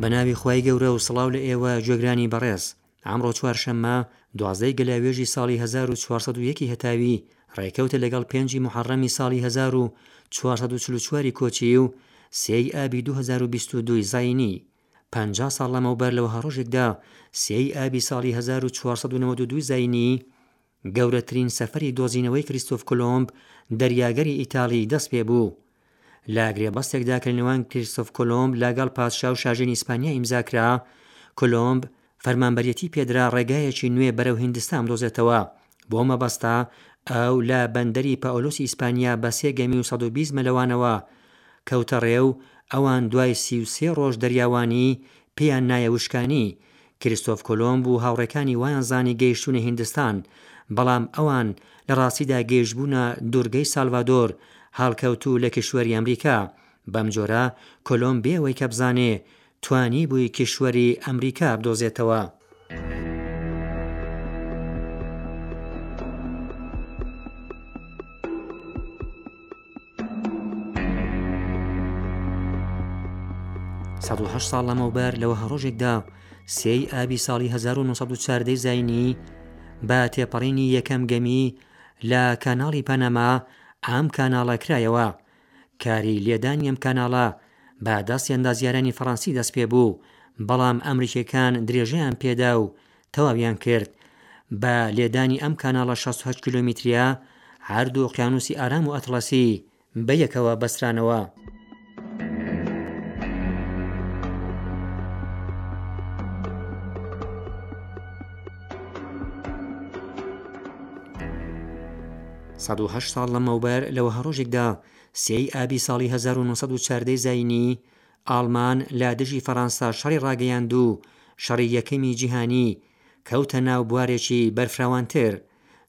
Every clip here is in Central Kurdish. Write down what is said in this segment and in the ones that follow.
بە ناوی خی گەورە و سڵاو لە ئێوە جێگرانی بەڕێز ئامڕۆ چوارشەممە دوازدەی گەلاوێژی ساڵی 1940 هەتاوی ڕێکەوتە لەگەڵ پێنجی محەڕەمی ساڵی 1940 کۆچی و سێی ئابی 2022 زینی پ ساڵ لەمەوبەر لەوە هەڕۆژێکدا سێی ئابی ساڵی 1992 زینی گەورەترین سەفەری دۆزینەوەی کریستۆف کۆلۆمب دەریاگەری ئیتاڵی دەست پێ بوو. لە گرێبەستێکدا کە لە نێوان کریستۆف کۆلۆمب لەگەڵ پادشا و شاژێنی ئیسپانیا ئیمزا کرا، کۆلۆمب فەرمانبەریەتی پێدرا ڕێگایەکی نوێ بەرەو هیندستان بدۆزێتەوە. بۆ ئەو مەبەستە ئەو لە بەندەری پائۆلۆسی ئیسپانیا بە سێ گەمی و سەد و بیست مەلەوانەوە کەوتە ڕێ و ئەوان دوای سی و سێ ڕۆژ دەریاوانی پێیان نایە وشکانی کریستۆف کۆلۆمب و هاوڕێکانی وایان زانی گەیشتوونە هیندستان، بەڵام ئەوان لە ڕاستیدا گەیشتبوونە دوورگەی سالڤادۆر، هەڵکەوتوو لە کیشوەری ئەمریکا. بەم جۆرە کۆلۆمب بێ ئەوەی کە بزانێ، توانیبووی کیشوەری ئەمریکا بدۆزێتەوە. سەد و هەشت ساڵ لەمەوبەر لە وەهەڕۆژێکدا سێی ئابی ساڵی 1940 زینی بە تێپەڕینی یەکەم گەمی لە کاناڵی پەنەما ئام کاناڵە کرایەوە کاری لێدانی ئەم کاناڵە بە دەستی ئەندازیارانی فەڕەنسی دەست پێ بوو بەڵام ئەمریکیەکان درێژەیان پێدا و تەواویان کرد بە لێدانی ئەم کاناڵە شەست و هەشت کیلۆمیتریە هەردوو ئۆقیانووسی ئارام و ئەتڵەسی بە یەکەوە بەسترانەوە. سەد و هەشت ساڵ لەمەوبەر لە وەها ڕۆژێکدا سێی ئابی ساڵی هەزار و نۆ سەد و چواردە ی زایینی، ئاڵمان لە دژی فەڕانسا شەڕی ڕاگەیاند و شەڕی یەکەمی جیهانی کەوتە ناو بوارێکی بەرفراوانتر.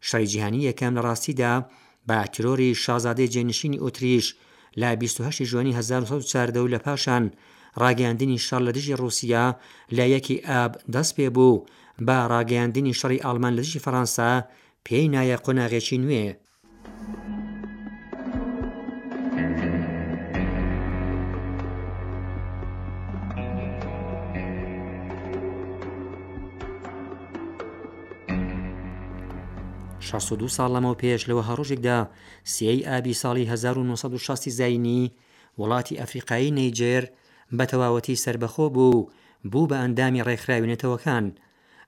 شەڕی جیهانی یەکەم لە ڕاستیدا بە تیرۆری شازادەی جێنشینی ئوتریش لە بیست و هەشت ی ژوەنی هەزار و نۆ سەد و چواردە و لە پاشان ڕاگەیاندنی شەڕ لە دژی ڕووسیا لە یەکی ئاب دەست پێ بوو، بە ڕاگەیاندنی شەڕی ئاڵمان لە دژی فەڕانسا پێی نایە قۆناغێکی نوێ. شەست و دوو ساڵ لەمەو پێش لە وەها ڕۆژێکدا سێی ئابی ساڵی 1960 زینی وڵاتی ئەفریقایی نەیجێر بە تەواوەتی سربەخۆ بوو بوو بە ئەندامی ڕێکخراوی نەتەوەکان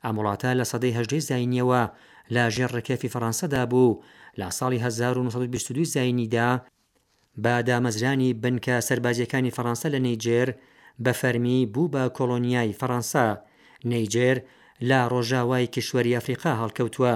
ئەم وڵاتە لە سەدەی هەژدەی زاینیەوە لە ژێر ڕکێفی فەڕانسەدا بوو و لە ساڵی هەزار و نۆ سەد و بیست و دوو زاینیدا بە دامەزرانی بنکە سەربازییەکانی فەڕانسە لە نەیجێر بە فەرمی بوو بە کۆڵۆنیای فەڕانسە. نەیجێر لە ڕۆژاوای کیشوەری ئەفریقا هەڵکەوتووە.